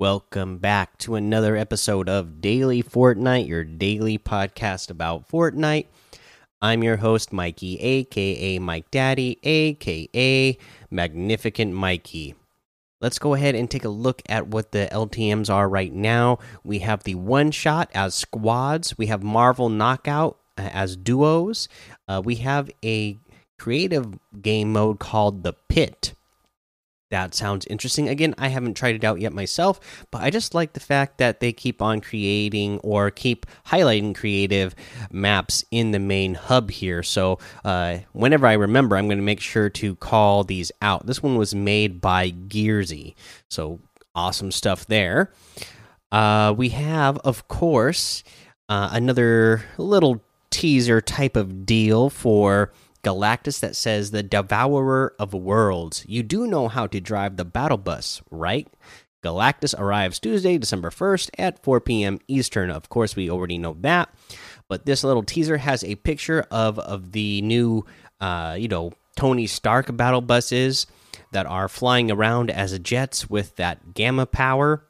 Welcome back to another episode of Daily Fortnite, your daily podcast about Fortnite. I'm your host, Mikey, aka Mike Daddy, aka Magnificent Mikey. Let's go ahead and take a look at what the LTMs are right now. We have the one shot as squads, we have Marvel Knockout uh, as duos, uh, we have a creative game mode called the Pit that sounds interesting. Again, I haven't tried it out yet myself, but I just like the fact that they keep on creating or keep highlighting creative maps in the main hub here. So, uh, whenever I remember, I'm going to make sure to call these out. This one was made by Gearsy, so awesome stuff there. Uh, we have, of course, uh, another little teaser type of deal for Galactus that says the Devourer of Worlds. You do know how to drive the battle bus, right? Galactus arrives Tuesday, December 1st at 4 p.m. Eastern. Of course, we already know that. But this little teaser has a picture of of the new uh, you know, Tony Stark battle buses that are flying around as jets with that gamma power.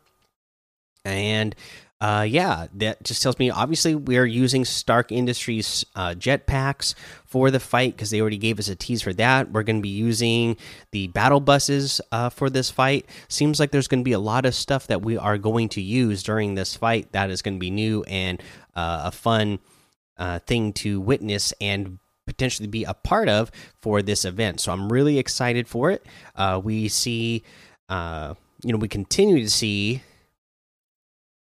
And uh, yeah, that just tells me obviously we're using Stark Industries uh, jetpacks for the fight because they already gave us a tease for that. We're going to be using the battle buses uh, for this fight. Seems like there's going to be a lot of stuff that we are going to use during this fight that is going to be new and uh, a fun uh, thing to witness and potentially be a part of for this event. So I'm really excited for it. Uh, we see, you know, we continue to see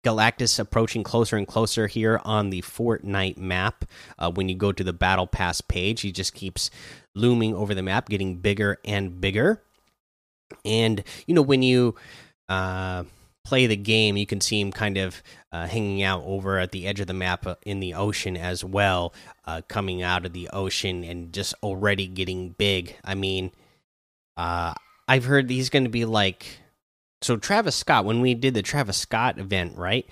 Galactus approaching closer and closer here on the Fortnite map. Uh, when you go to the Battle Pass page, he just keeps looming over the map, getting bigger and bigger. And, you know, when you uh, play the game, you can see him kind of uh, hanging out over at the edge of the map uh, in the ocean as well, uh, coming out of the ocean and just already getting big. I mean, uh, I've heard he's going to be like so Travis Scott, when we did the Travis Scott event, right?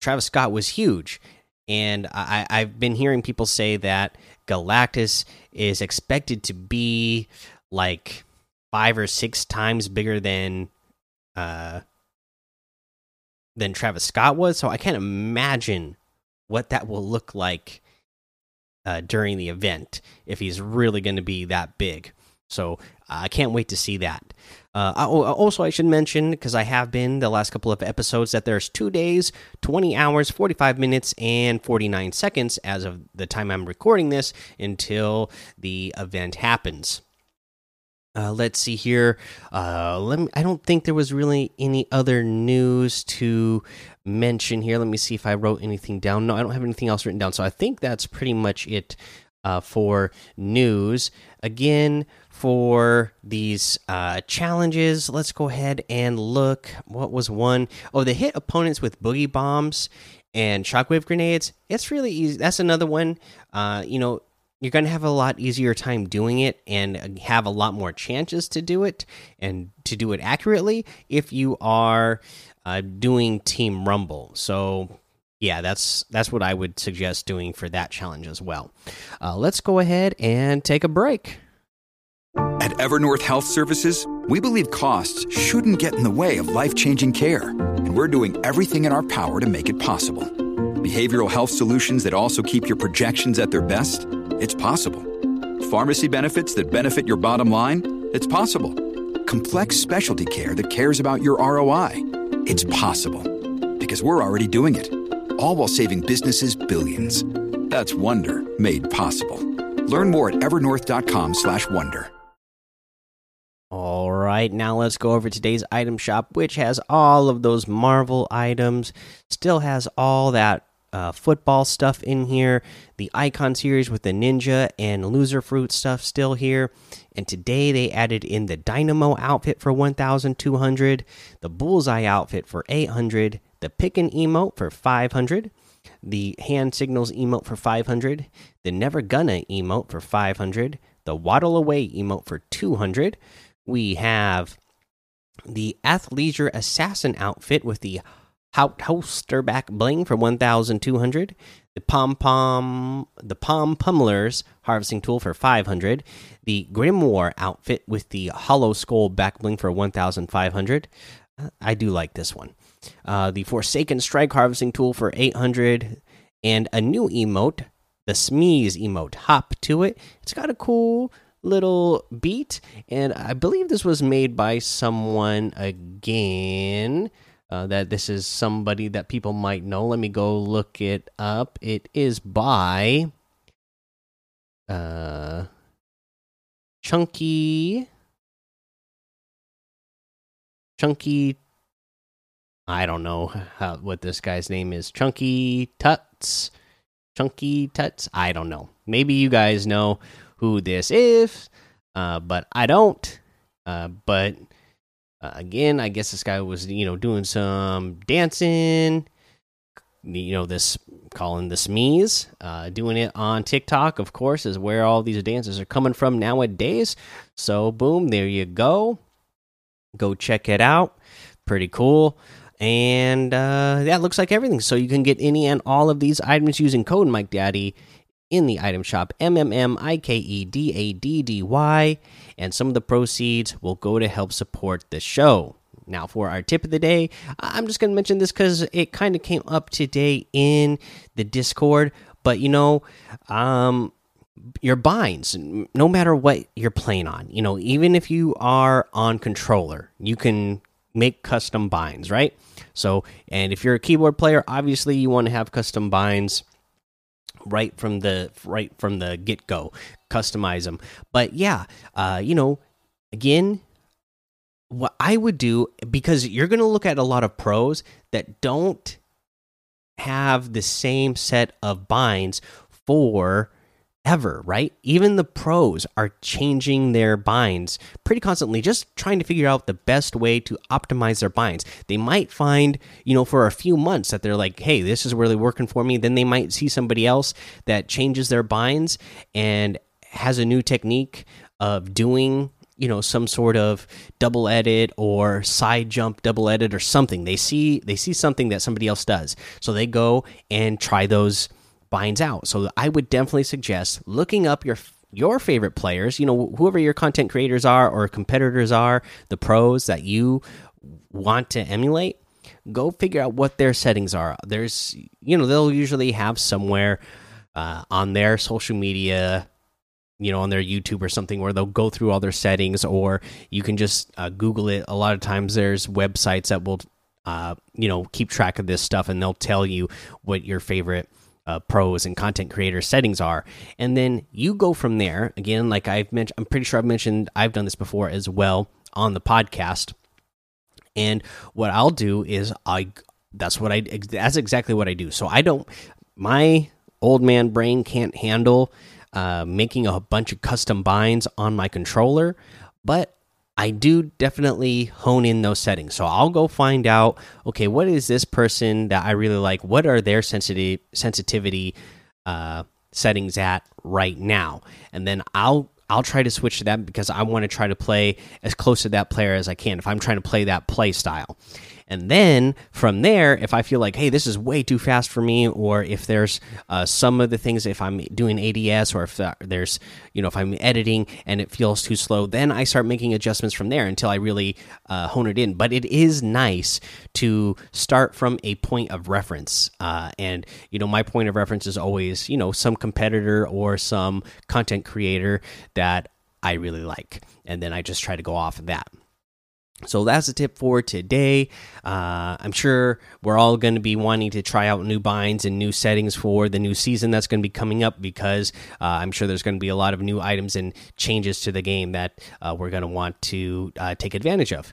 Travis Scott was huge, and I, I've been hearing people say that Galactus is expected to be like five or six times bigger than uh than Travis Scott was. So I can't imagine what that will look like uh, during the event if he's really going to be that big. So I can't wait to see that. Uh, also, I should mention because I have been the last couple of episodes that there's two days, 20 hours, 45 minutes, and 49 seconds as of the time I'm recording this until the event happens. Uh, let's see here. Uh, let me. I don't think there was really any other news to mention here. Let me see if I wrote anything down. No, I don't have anything else written down. So I think that's pretty much it uh, for news. Again, for these uh, challenges, let's go ahead and look. What was one? Oh, they hit opponents with boogie bombs and shockwave grenades. It's really easy. That's another one. Uh, you know, you're going to have a lot easier time doing it and have a lot more chances to do it and to do it accurately if you are uh, doing Team Rumble. So yeah, that's that's what I would suggest doing for that challenge as well. Uh, let's go ahead and take a break. At Evernorth Health Services, we believe costs shouldn't get in the way of life changing care, and we're doing everything in our power to make it possible. Behavioral health solutions that also keep your projections at their best? It's possible. Pharmacy benefits that benefit your bottom line? It's possible. Complex specialty care that cares about your ROI? It's possible. Because we're already doing it. All while saving businesses billions. That's Wonder made possible. Learn more at evernorth.com/wonder. All right, now let's go over today's item shop, which has all of those Marvel items, still has all that uh, football stuff in here, the Icon series with the Ninja and Loser Fruit stuff still here. And today they added in the Dynamo outfit for 1,200, the Bullseye outfit for 800, the Pickin' emote for 500, the Hand Signals emote for 500, the Never Gonna emote for 500, the Waddle Away emote for 200 we have the athleisure assassin outfit with the holsterback bling for 1200 the pom pom the pom pummelers harvesting tool for 500 the grimoire outfit with the hollow skull back bling for 1500 uh, i do like this one uh, the Forsaken Strike Harvesting Tool for 800, and a new emote, the Smeeze emote. Hop to it. It's got a cool little beat, and I believe this was made by someone again. Uh, that this is somebody that people might know. Let me go look it up. It is by uh, Chunky. Chunky. I don't know how, what this guy's name is. Chunky Tuts. Chunky Tuts. I don't know. Maybe you guys know who this is, uh, but I don't. Uh, but uh, again, I guess this guy was, you know, doing some dancing. You know, this calling the Smeeze, uh, doing it on TikTok, of course, is where all these dances are coming from nowadays. So, boom, there you go. Go check it out. Pretty cool. And uh, that looks like everything. So you can get any and all of these items using code Mike Daddy in the item shop M M M I K E D A D D Y, and some of the proceeds will go to help support the show. Now, for our tip of the day, I'm just going to mention this because it kind of came up today in the Discord. But you know, um, your binds, no matter what you're playing on, you know, even if you are on controller, you can make custom binds, right? So, and if you're a keyboard player, obviously you want to have custom binds right from the right from the get go, customize them. But yeah, uh, you know, again, what I would do because you're going to look at a lot of pros that don't have the same set of binds for ever, right? Even the pros are changing their binds pretty constantly, just trying to figure out the best way to optimize their binds. They might find, you know, for a few months that they're like, hey, this is really working for me. Then they might see somebody else that changes their binds and has a new technique of doing you know some sort of double edit or side jump double edit or something they see they see something that somebody else does so they go and try those binds out. So I would definitely suggest looking up your your favorite players, you know, whoever your content creators are or competitors are, the pros that you want to emulate, go figure out what their settings are. There's, you know, they'll usually have somewhere uh, on their social media, you know, on their YouTube or something where they'll go through all their settings, or you can just uh, Google it. A lot of times there's websites that will, uh, you know, keep track of this stuff and they'll tell you what your favorite uh, pros and content creator settings are, and then you go from there. Again, like I've mentioned, I'm pretty sure I've mentioned I've done this before as well on the podcast. And what I'll do is I that's what I that's exactly what I do. So I don't my old man brain can't handle uh, making a bunch of custom binds on my controller, but I do definitely hone in those settings. So I'll go find out, okay, what is this person that I really like? What are their sensitive sensitivity uh, settings at right now? And then I'll I'll try to switch to that because I want to try to play as close to that player as I can. If I'm trying to play that play style, and then from there, if I feel like, hey, this is way too fast for me, or if there's uh, some of the things, if I'm doing ADS, or if there's, you know, if I'm editing and it feels too slow, then I start making adjustments from there until I really uh, hone it in. But it is nice to start from a point of reference. Uh, and, you know, my point of reference is always, you know, some competitor or some content creator that I really like. And then I just try to go off of that. So that's a tip for today. Uh, I'm sure we're all going to be wanting to try out new binds and new settings for the new season that's going to be coming up because uh, I'm sure there's going to be a lot of new items and changes to the game that uh, we're going to want to uh, take advantage of.